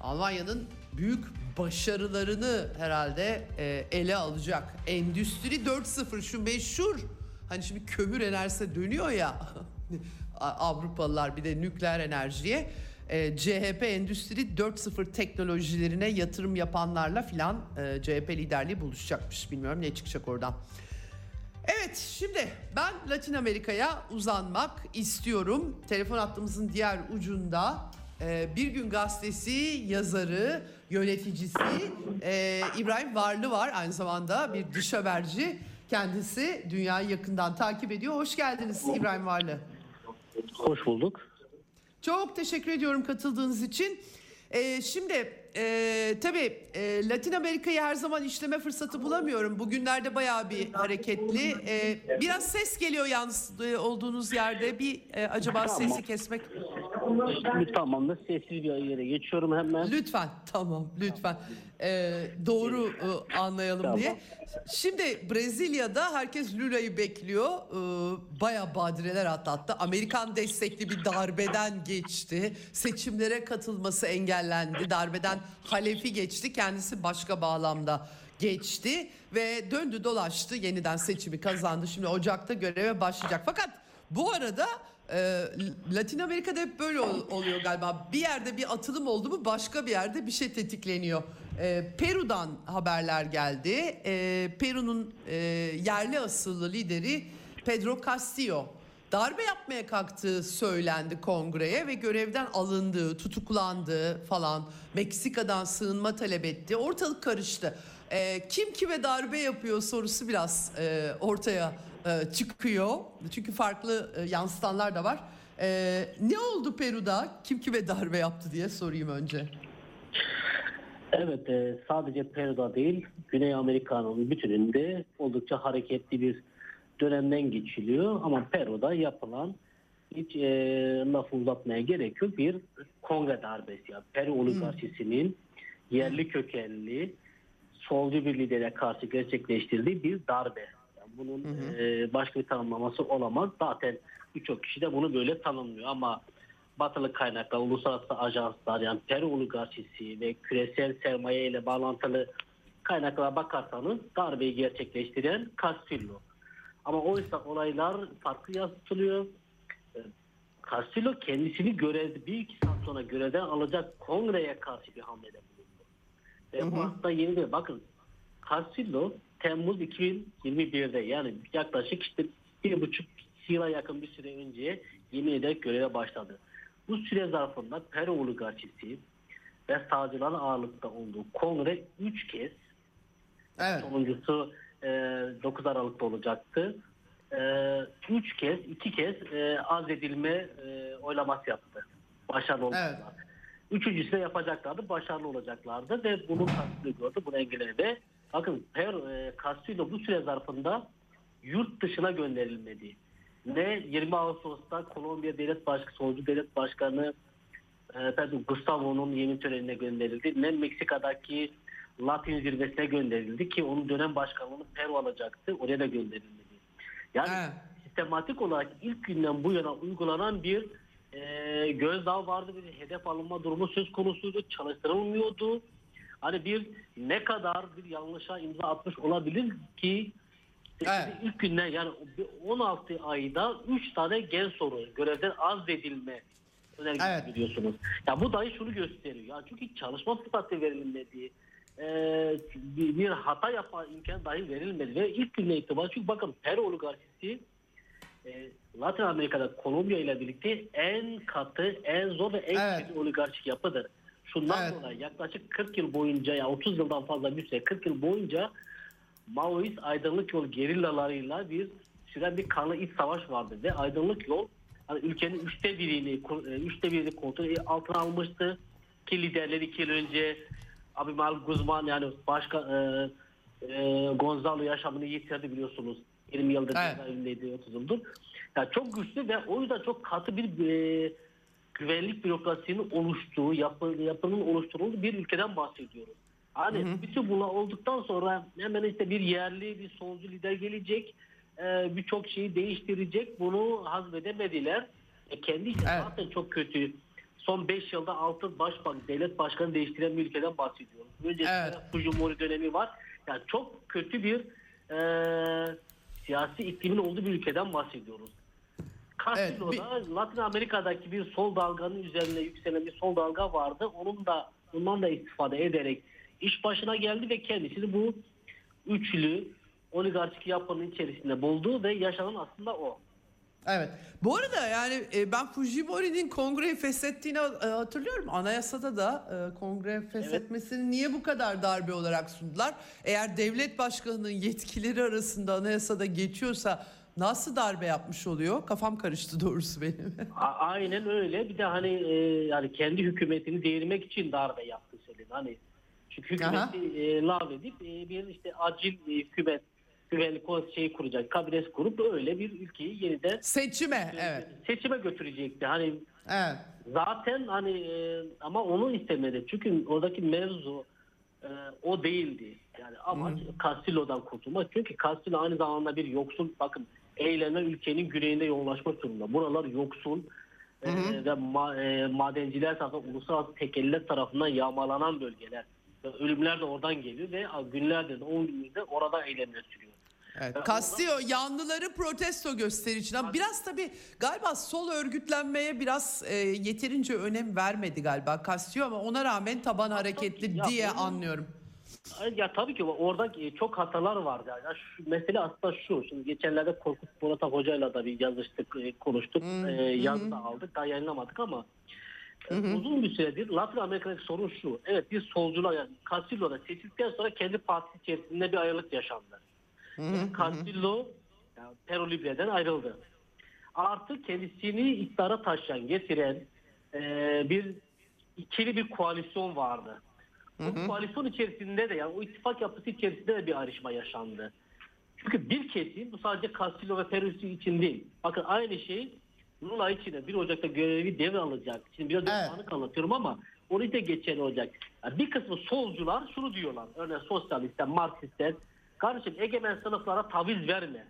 Almanya'nın büyük başarılarını herhalde e, ele alacak. Endüstri 4.0 şu meşhur hani şimdi kömür enerjisi dönüyor ya Avrupalılar bir de nükleer enerjiye e, CHP Endüstri 4.0 teknolojilerine yatırım yapanlarla filan e, CHP liderliği buluşacakmış. Bilmiyorum ne çıkacak oradan. Evet şimdi ben Latin Amerika'ya uzanmak istiyorum. Telefon hattımızın diğer ucunda e, Bir Gün Gazetesi yazarı, yöneticisi e, İbrahim Varlı var. Aynı zamanda bir dış haberci. Kendisi dünyayı yakından takip ediyor. Hoş geldiniz İbrahim Varlı. Hoş bulduk. Çok teşekkür ediyorum katıldığınız için. Ee, şimdi e, tabii e, Latin Amerika'yı her zaman işleme fırsatı bulamıyorum. Bugünlerde bayağı bir hareketli. Ee, biraz ses geliyor yalnız e, olduğunuz yerde. Bir e, acaba sesi kesmek... Bir tamamdır. Sessiz bir yere geçiyorum hemen. Lütfen tamam lütfen Ee, doğru e, anlayalım Tamam. diye. Şimdi Brezilya'da herkes Lula'yı bekliyor. Ee, Baya badireler atlattı. Amerikan destekli bir darbeden geçti. Seçimlere katılması engellendi. Darbeden halefi geçti. Kendisi başka bağlamda geçti ve döndü dolaştı yeniden seçimi kazandı. Şimdi Ocak'ta göreve başlayacak. Fakat bu arada e, Latin Amerika'da hep böyle ol- oluyor galiba. Bir yerde bir atılım oldu mu başka bir yerde bir şey tetikleniyor. E, Peru'dan haberler geldi. E, Peru'nun e, yerli asıllı lideri Pedro Castillo darbe yapmaya kalktığı söylendi kongreye ve görevden alındığı, tutuklandığı falan Meksika'dan sığınma talep etti. Ortalık karıştı. E, kim kime darbe yapıyor sorusu biraz e, ortaya e, çıkıyor. Çünkü farklı e, yansıtanlar da var. E, ne oldu Peru'da? Kim kime darbe yaptı diye sorayım önce. Evet e, sadece Peru'da değil Güney Amerika'nın bütününde oldukça hareketli bir dönemden geçiliyor. Ama Peru'da yapılan hiç e, lafı uzatmaya gerek yok bir kongre darbesi. Yani Peru oligarşisinin yerli kökenli solcu bir lidere karşı gerçekleştirdiği bir darbe. Bunun e, başka bir tanımlaması olamaz. Zaten birçok kişi de bunu böyle tanımlıyor ama batılı kaynaklar, uluslararası ajanslar yani Peru oligarşisi ve küresel sermaye ile bağlantılı kaynaklara bakarsanız darbeyi gerçekleştiren Castillo. Ama oysa olaylar farklı yansıtılıyor. E, Castillo kendisini görevde bir iki saat sonra görevden alacak kongreye karşı bir hamlede bulundu. Ve bu aslında yeni değil. Bakın Castillo Temmuz 2021'de yani yaklaşık işte bir buçuk yıla yakın bir süre önce yemin ederek göreve başladı. Bu süre zarfında Peru oligarşisi ve sağcıların ağırlıkta olduğu kongre 3 kez Evet. sonuncusu e, 9 Aralık'ta olacaktı. 3 kez, 2 kez e, azledilme e, oylaması yaptı. Başarılı oldular. Üçüncüsü de yapacaklardı, başarılı olacaklardı ve bunun karşılığı gördü, bunu engelledi. Bakın Per, e, Castillo bu süre zarfında yurt dışına gönderilmedi. Ne 20 Ağustos'ta Kolombiya Devlet Başkanı, Solcu Devlet Başkanı e, Gustavo'nun yemin törenine gönderildi. Ne Meksika'daki Latin zirvesine gönderildi ki onun dönem başkanlığını Peru alacaktı. Oraya da gönderilmedi. Yani Evet. sistematik olarak ilk günden bu yana uygulanan bir e, gözdağı vardı. Bir hedef alınma durumu söz konusuydu. Çalıştırılmıyordu. Hani bir ne kadar bir yanlışa imza atmış olabilir ki Evet. ilk günden yani 16 ayda 3 tane gen soru görevden azledilme önergesi Evet. biliyorsunuz. Ya bu dahi şunu gösteriyor. Ya çünkü çalışma fırsatı verilmedi. Ee, bir, bir hata yapma imkanı dahi verilmedi ve ilk günden itibaren çünkü bakın Peru oligarşisi e, Latin Amerika'da Kolombiya ile birlikte en katı, en zor ve en Evet. oligarşik yapıdır. Şundan Evet. dolayı yaklaşık 40 yıl boyunca ya 30 yıldan fazla bir süre 40 yıl boyunca Maoist aydınlık yol gerillalarıyla bir süren bir kanlı iç savaş vardı ve aydınlık yol hani ülkenin üçte birini e, üçte birini kontrol altına almıştı ki liderleri iki yıl önce Abimael Guzman yani başka e, e, Gonzalo yaşamını yitirdi biliyorsunuz. 20 yıldır Evet. cezaevindeydi 30 yıldır. Yani çok güçlü ve o yüzden çok katı bir e, güvenlik bürokrasisinin oluştuğu, yapı, yapının oluşturulduğu bir ülkeden bahsediyoruz. Hani bütün bunlar olduktan sonra hemen işte bir yerli, bir solcu lider gelecek, e, birçok şeyi değiştirecek. Bunu hazmedemediler. E, kendi işte Evet. zaten çok kötü. Son 5 yılda 6 başbakan, devlet başkanı değiştiren bir ülkeden bahsediyoruz. Öncesinde Evet. Fujimori dönemi var. Yani çok kötü bir e, siyasi iklimin olduğu bir ülkeden bahsediyoruz. Castillo'da Latin Amerika'daki bir sol dalganın üzerine yükselen bir sol dalga vardı. Onun da bundan da istifade ederek iş başına geldi ve kendisini bu üçlü oligarşik yapının içerisinde buldu ve yaşanan aslında o. Evet. Bu arada yani e, ben Fujimori'nin kongreyi feshettiğini e, hatırlıyorum. Anayasada da e, kongre feshetmesini niye bu kadar darbe olarak sundular? Eğer devlet başkanının yetkileri arasında anayasada geçiyorsa nasıl darbe yapmış oluyor? Kafam karıştı doğrusu benim. A- aynen öyle. Bir de hani e, yani kendi hükümetini devirmek için darbe yaptı söyledi. Hani çünkü hükümeti e, lağvedip e, bir işte acil e, hükümet güvenlik şeyi kuracak, kabinesi kurup öyle bir ülkeyi yeniden Seçime evet. seçime götürecekti. Hani Evet. zaten hani e, ama onu istemedi. Çünkü oradaki mevzu e, o değildi. Yani amaç Castillo'dan kurtulmak. Çünkü Castillo aynı zamanda bir yoksul bakın eyleme ülkenin güneyinde yoğunlaşmak durumunda. Buralar yoksul e, ve ma- e, madenciler tarafından uluslararası tekeller tarafından yağmalanan bölgeler. Ölümler de oradan geliyor ve günlerdir de 10 gündür orada eylemler sürüyor. Evet. Castillo yanlıları protesto göstericine ama biraz tabii galiba sol örgütlenmeye biraz e, yeterince önem vermedi galiba Castillo ama ona rağmen taban hareketli Ya diye onun- anlıyorum. Ya tabii ki orada e, çok hatalar var. Yani Ya şu, mesele aslında şu. Şimdi geçenlerde Korkut Boratak Hoca'yla da bir yazıştık, e, konuştuk. E, yazı da aldık. Daha yayınlamadık ama e, uzun bir süredir Latin Amerika'daki sorun şu. Evet bir solcular yani Castillo'da seçildikten sonra kendi partisi içerisinde bir ayrılık yaşandı. Yani Castillo yani Peru Libre'den ayrıldı. Artık kendisini iktidara taşıyan, getiren e, bir ikili bir koalisyon vardı. Bu koalisyon içerisinde de yani o ittifak yapısı içerisinde de bir ayrışma yaşandı. Çünkü bir kesim bu sadece Castillo ve Peru için değil. Bakın aynı şey Lula için de 1 Ocak'ta görevi devralacak. Şimdi biraz Evet. evet. anlatıyorum ama onu da geçerli olacak. Yani bir kısmı solcular şunu diyorlar. Örneğin sosyalistler, Marksistler. Kardeşim egemen sınıflara taviz verme.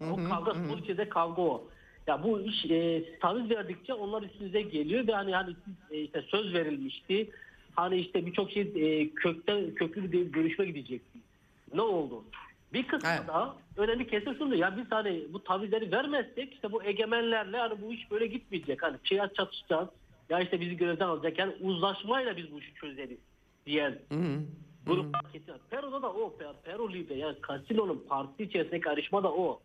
O kavga sol içinde kavga o. Ya bu iş e, taviz verdikçe onlar üstünüze geliyor ve hani hani e, işte söz verilmişti. Hani işte birçok şey e, kökten köklü bir görüşme gidecekti. Ne oldu? Bir kısmı Evet. da önemli kesim şunu ya biz hani bu tavizleri vermezsek işte bu egemenlerle hani bu iş böyle gitmeyecek. Hani çiğaz çatışacağız. Ya işte bizi görevden alacak. Yani uzlaşmayla biz bu işi çözeriz diyen grup kesin. Peru'da da o. Per- Peru Libre yani Castillo'nun partisi içerisindeki karışma da o.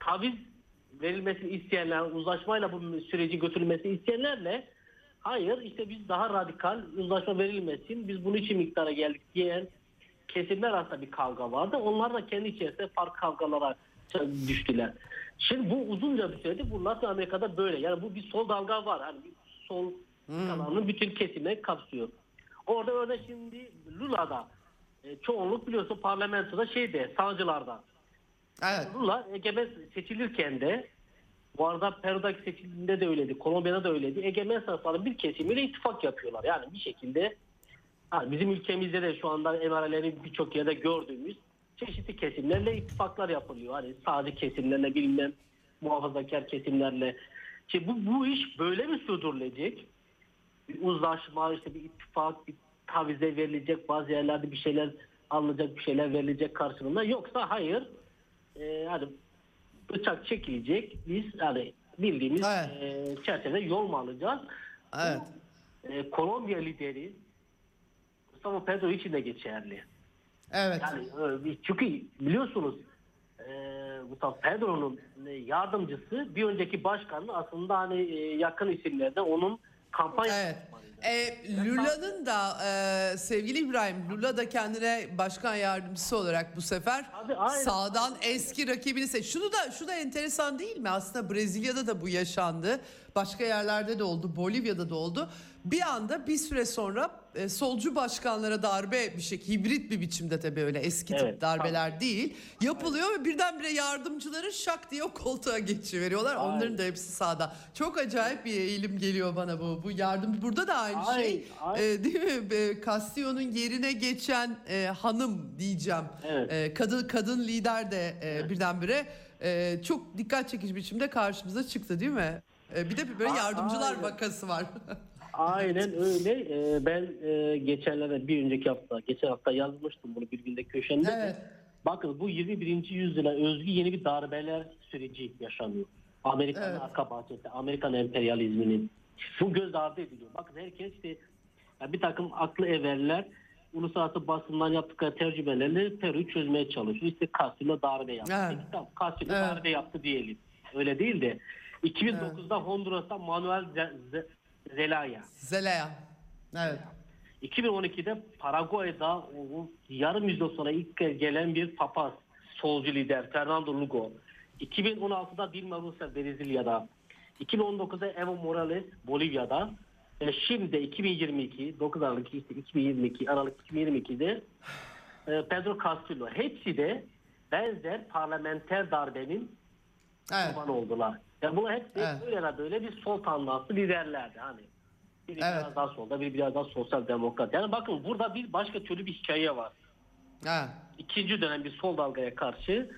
Taviz verilmesini isteyenler, uzlaşmayla bu süreci götürülmesini isteyenlerle hayır işte biz daha radikal uzlaşma verilmesin, biz bunun için miktara geldik diyen kesimler arasında bir kavga vardı. Onlar da kendi içerisinde farklı kavgalara düştüler. Şimdi bu uzunca bir süredir bu Latin Amerika'da böyle. Yani bu bir sol dalga var. Hani bir sol kalanın bütün kesime kapsıyor. Orada öyle şimdi Lula'da e, çoğunluk biliyorsun parlamentoda şeyde sağcılarda. Evet. Lula egemen seçilirken de bu arada Peru'daki seçildiğinde de öyleydi. Kolombiya'da da öyleydi. Egemen sınıfların bir kesimiyle ittifak yapıyorlar. Yani bir şekilde ha, bizim ülkemizde de şu anda emarelerin birçok yerde gördüğümüz çeşitli kesimlerle ittifaklar yapılıyor. Hani sağcı kesimlerle bilmem muhafazakar kesimlerle. Şimdi bu, bu iş böyle mi sürdürülecek? Bir uzlaşma, işte bir ittifak, bir tavize verilecek, bazı yerlerde bir şeyler alınacak, bir şeyler verilecek karşılığında. Yoksa hayır, e, hani bıçak çekilecek, biz hani bildiğimiz Evet. e, çerçevede yol mu alacağız? Evet. Bu, e, Kolombiya lideri Gustavo Petro için de geçerli. Evet. Yani e, çünkü biliyorsunuz e, Gustavo Pedro'nun yardımcısı bir önceki başkanın aslında hani e, yakın isimlerden onun kampanya Evet. E, Lula'nın da e, sevgili İbrahim Lula da kendine başkan yardımcısı olarak bu sefer Abi, aynen. sağdan eski rakibini seç. Şunu da şu da enteresan değil mi? Aslında Brezilya'da da bu yaşandı. Başka yerlerde de oldu. Bolivya'da da oldu. Bir anda bir süre sonra e, solcu başkanlara darbe bir şey hibrit bir biçimde tabii öyle eski tip Evet, darbeler değil yapılıyor ve birdenbire yardımcıları şak diye o koltuğa geçiveriyorlar. Aynen. Onların da hepsi sağda. Çok acayip bir eğilim geliyor bana bu. Bu yardım burada da aynı Aynen, şey. aynen. E, değil mi? E, Castillo'nun yerine geçen e, hanım diyeceğim. Evet. E, kadın kadın lider de e, birdenbire e, çok dikkat çekici biçimde karşımıza çıktı değil mi? E, bir de böyle yardımcılar aynen. vakası var. Aynen öyle. Ee, ben e, geçenlerde bir önceki hafta, geçen hafta yazmıştım bunu bir günde köşemde. de. Evet. Bakın bu 21. yüzyıla özgü yeni bir darbeler süreci yaşanıyor. Amerikan Evet. arka bahçesi, Amerikan emperyalizminin. Bu göz ardı ediliyor. Bakın herkes işte ya bir takım aklı everler uluslararası basından yaptıkları tercümelerle Peru'yu çözmeye çalışıyor. İşte Castillo darbe yaptı. Evet. Peki tamam Castillo Evet. darbe yaptı diyelim. Öyle değil de 2009'da Honduras'ta Manuel Zelaya. Zelaya. Evet. 2012'de Paraguay'da o yarım yüzyıl sonra ilk kez gelen bir papaz, solcu lider Fernando Lugo. 2016'da Dilma Rousseff Brezilya'da. 2019'da Evo Morales Bolivya'da. Ve şimdi de 2022, 9 Aralık işte 2022, Aralık 2022'de e, Pedro Castillo. Hepsi de benzer parlamenter darbenin Evet. kurban oldular. Yani bunlar hep Evet. böyle ya böyle bir sol tandanslı liderlerdi. Hani biri Evet. biraz daha solda, biri biraz daha sosyal demokrat. Yani bakın burada bir başka türlü bir hikaye var. Evet. İkinci dönem bir sol dalgaya karşı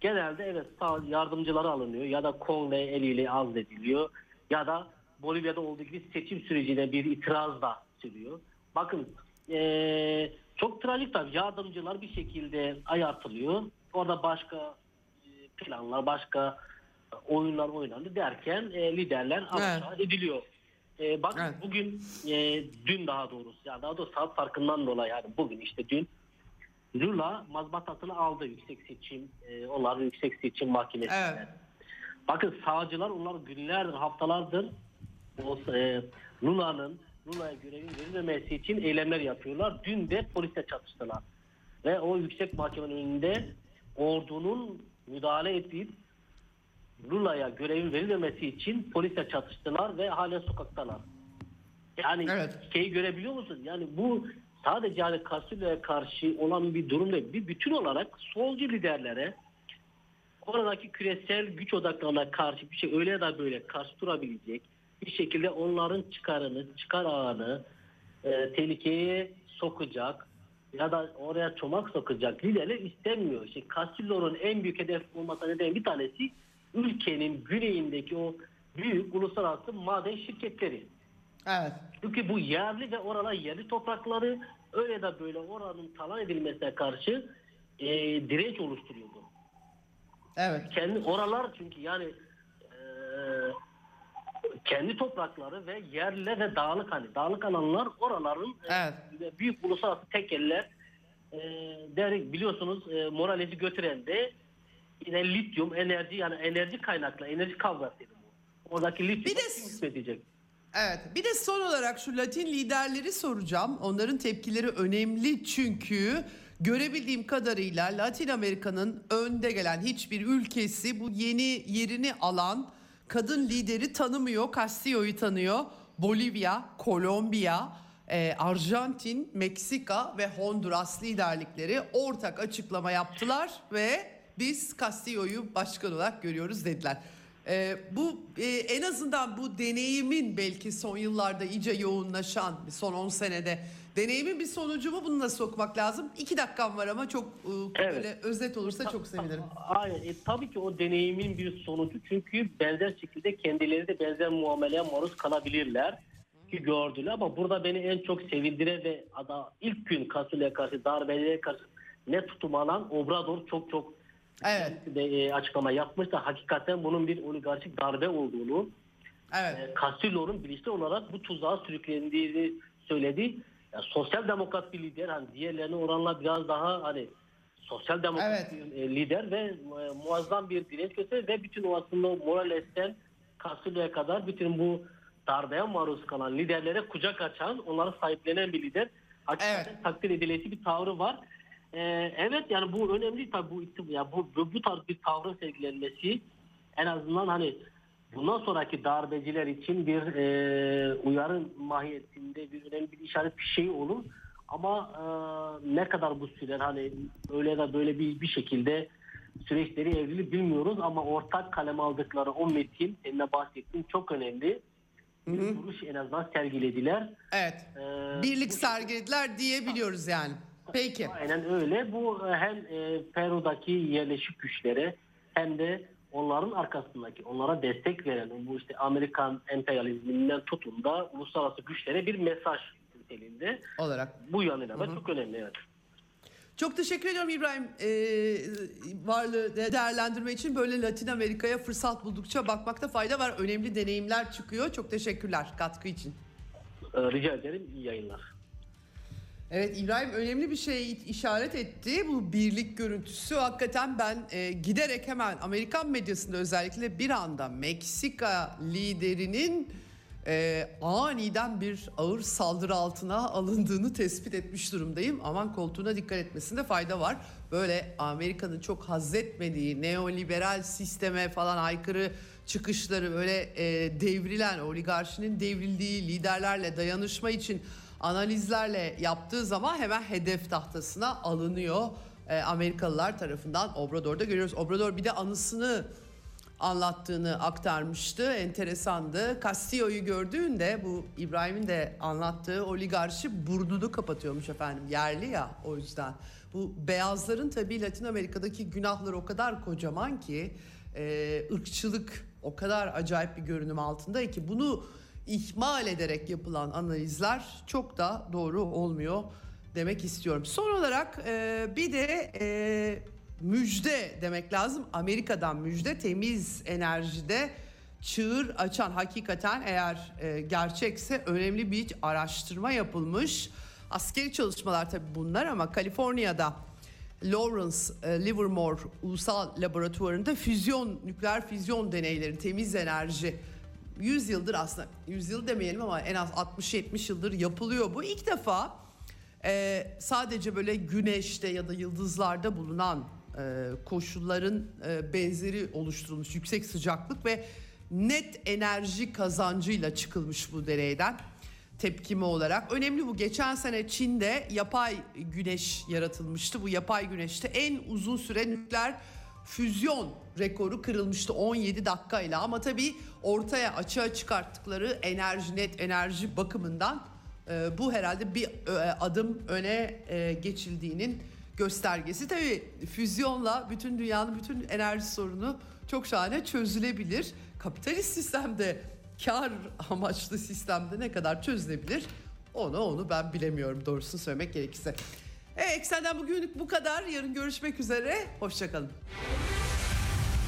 genelde evet sağ yardımcıları alınıyor ya da Kongle eliyle azlediliyor ya da Bolivya'da olduğu gibi seçim sürecine bir itiraz da sürüyor. Bakın eee, çok trajik tabii yardımcılar bir şekilde ayartılıyor. Orada başka planlar, başka oyunlar oynandı derken e, liderler aşağı ediliyor. E, bakın Evet. bugün e, dün daha doğrusu ya daha doğrusu saat farkından dolayı yani bugün işte dün Lula mazbatasını aldı yüksek seçim e, onlar yüksek seçim mahkemesinden. Evet. Bakın sağcılar onlar günlerdir haftalardır o e, Lula'nın Lula'ya görevin verilmemesi için eylemler yapıyorlar. Dün de polisle çatıştılar. Ve o yüksek mahkemenin önünde ordunun müdahale ettiği Lula'ya görevin verilmemesi için polisle çatıştılar ve hala sokaktalar. Yani Evet. şeyi görebiliyor musun? Yani bu sadece yani Castillo'ya karşı olan bir durum değil. Bir bütün olarak solcu liderlere oradaki küresel güç odaklarına karşı bir şey öyle ya da böyle karşı durabilecek bir şekilde onların çıkarını, çıkar ağını e, tehlikeye sokacak ya da oraya çomak sokacak liderler istemiyor. İşte Castillo'nun en büyük hedef olmasına neden bir tanesi ülkenin güneyindeki o büyük uluslararası maden şirketleri. Evet. Çünkü bu yerli ve oralar yerli toprakları öyle de böyle oranın talan edilmesine karşı e, direnç oluşturuyordu. Evet. Kendi oralar çünkü yani e, kendi toprakları ve yerli ve dağlık hani dağlık alanlar oraların e, Evet. ve büyük uluslararası tekeller e, der, biliyorsunuz e, Morales'i götüren de yine lityum enerji yani enerji kaynaklı enerji kavgasıydı bu. Oradaki lityum Bir de- kim hükmedecek? Evet. Bir de son olarak şu Latin liderleri soracağım. Onların tepkileri önemli çünkü görebildiğim kadarıyla Latin Amerika'nın önde gelen hiçbir ülkesi bu yeni yerini alan kadın lideri tanımıyor. Castillo'yu tanıyor. Bolivya, Kolombiya, e, Arjantin, Meksika ve Honduras liderlikleri ortak açıklama yaptılar ve biz Castillo'yu başkan olarak görüyoruz dediler. Ee, bu e, en azından bu deneyimin belki son yıllarda iyice yoğunlaşan son 10 senede deneyimin bir sonucu mu bunu nasıl sokmak lazım? İki dakikam var ama çok e, Evet. böyle özet olursa çok sevinirim. Aynen. E, tabii ki o deneyimin bir sonucu çünkü benzer şekilde kendileri de benzer muameleye maruz kalabilirler ki gördüler ama burada beni en çok sevindiren ve ada ilk gün Kasulya karşı darbelere karşı ne tutum alan Obrador çok çok Evet. de, e, açıklama yapmıştı. Hakikaten bunun bir oligarşik darbe olduğunu Evet. e, Castillo'nun bilinçli olarak bu tuzağa sürüklendiğini söyledi. Ya, sosyal demokrat bir lider hani diğerlerine oranla biraz daha hani sosyal demokrat Evet. bir e, lider ve muazzam bir direnç gösterdi ve bütün o aslında Morales'ten Castillo'ya kadar bütün bu darbeye maruz kalan liderlere kucak açan, onları sahiplenen bir lider. Hakikaten Evet. takdir edilesi bir tavrı var. Ee, evet yani bu önemli tabii bu, ya bu, bu, bu tarz bir tavrın sergilenmesi en azından hani bundan sonraki darbeciler için bir e, uyarı mahiyetinde bir önemli bir işaret bir şey olur. Ama e, ne kadar bu sürer hani öyle ya da böyle bir, bir şekilde süreçleri evliliği bilmiyoruz ama ortak kalem aldıkları o metin senin de bahsettiğin çok önemli. Bir duruş en azından sergilediler. Evet. Ee, Birlik bu- sergilediler diyebiliyoruz yani. Peki. Aynen öyle. Bu e, hem e, Peru'daki yerleşik güçlere hem de onların arkasındaki, onlara destek veren bu işte Amerikan emperyalizminden tutun da uluslararası güçlere bir mesaj niteliğinde. Olarak. Bu yanıyla da çok önemli. Evet. Çok teşekkür ediyorum İbrahim ee, varlığı de- değerlendirme için böyle Latin Amerika'ya fırsat buldukça bakmakta fayda var. Önemli deneyimler çıkıyor. Çok teşekkürler katkı için. Ee, rica ederim. İyi yayınlar. Evet İbrahim önemli bir şey işaret etti. Bu birlik görüntüsü hakikaten ben e, giderek hemen Amerikan medyasında özellikle bir anda Meksika liderinin e, aniden bir ağır saldırı altına alındığını tespit etmiş durumdayım. Aman koltuğuna dikkat etmesinde fayda var. Böyle Amerika'nın çok haz etmediği neoliberal sisteme falan aykırı çıkışları böyle e, devrilen oligarşinin devrildiği liderlerle dayanışma için analizlerle yaptığı zaman hemen hedef tahtasına alınıyor. E, Amerikalılar tarafından Obrador'da görüyoruz. Obrador bir de anısını anlattığını aktarmıştı. Enteresandı. Castillo'yu gördüğünde bu İbrahim'in de anlattığı oligarşi burnunu kapatıyormuş efendim. Yerli ya o yüzden. Bu beyazların tabii Latin Amerika'daki günahları o kadar kocaman ki e, ırkçılık o kadar acayip bir görünüm altında ki bunu ihmal ederek yapılan analizler çok da doğru olmuyor demek istiyorum. Son olarak e, bir de e, müjde demek lazım. Amerika'dan müjde temiz enerjide çığır açan hakikaten eğer e, gerçekse önemli bir araştırma yapılmış. Askeri çalışmalar tabii bunlar ama Kaliforniya'da Lawrence e, Livermore Ulusal Laboratuvarı'nda füzyon, nükleer füzyon deneyleri, temiz enerji 100 yıldır aslında 100 yıl demeyelim ama en az 60-70 yıldır yapılıyor. Bu ilk defa e, sadece böyle güneşte ya da yıldızlarda bulunan e, koşulların e, benzeri oluşturulmuş yüksek sıcaklık ve net enerji kazancıyla çıkılmış bu deneyden tepkimi olarak. Önemli bu. Geçen sene Çin'de yapay güneş yaratılmıştı. Bu yapay güneşte en uzun süre nükleer füzyon rekoru kırılmıştı 17 dakikayla ama tabii ortaya açığa çıkarttıkları enerji net enerji bakımından e, bu herhalde bir e, adım öne e, geçildiğinin göstergesi. Tabii füzyonla bütün dünyanın bütün enerji sorunu çok şahane çözülebilir. Kapitalist sistemde kar amaçlı sistemde ne kadar çözülebilir onu onu ben bilemiyorum doğrusunu söylemek gerekirse. Evet, Eksen'den bugünlük bu kadar. Yarın görüşmek üzere. Hoşçakalın.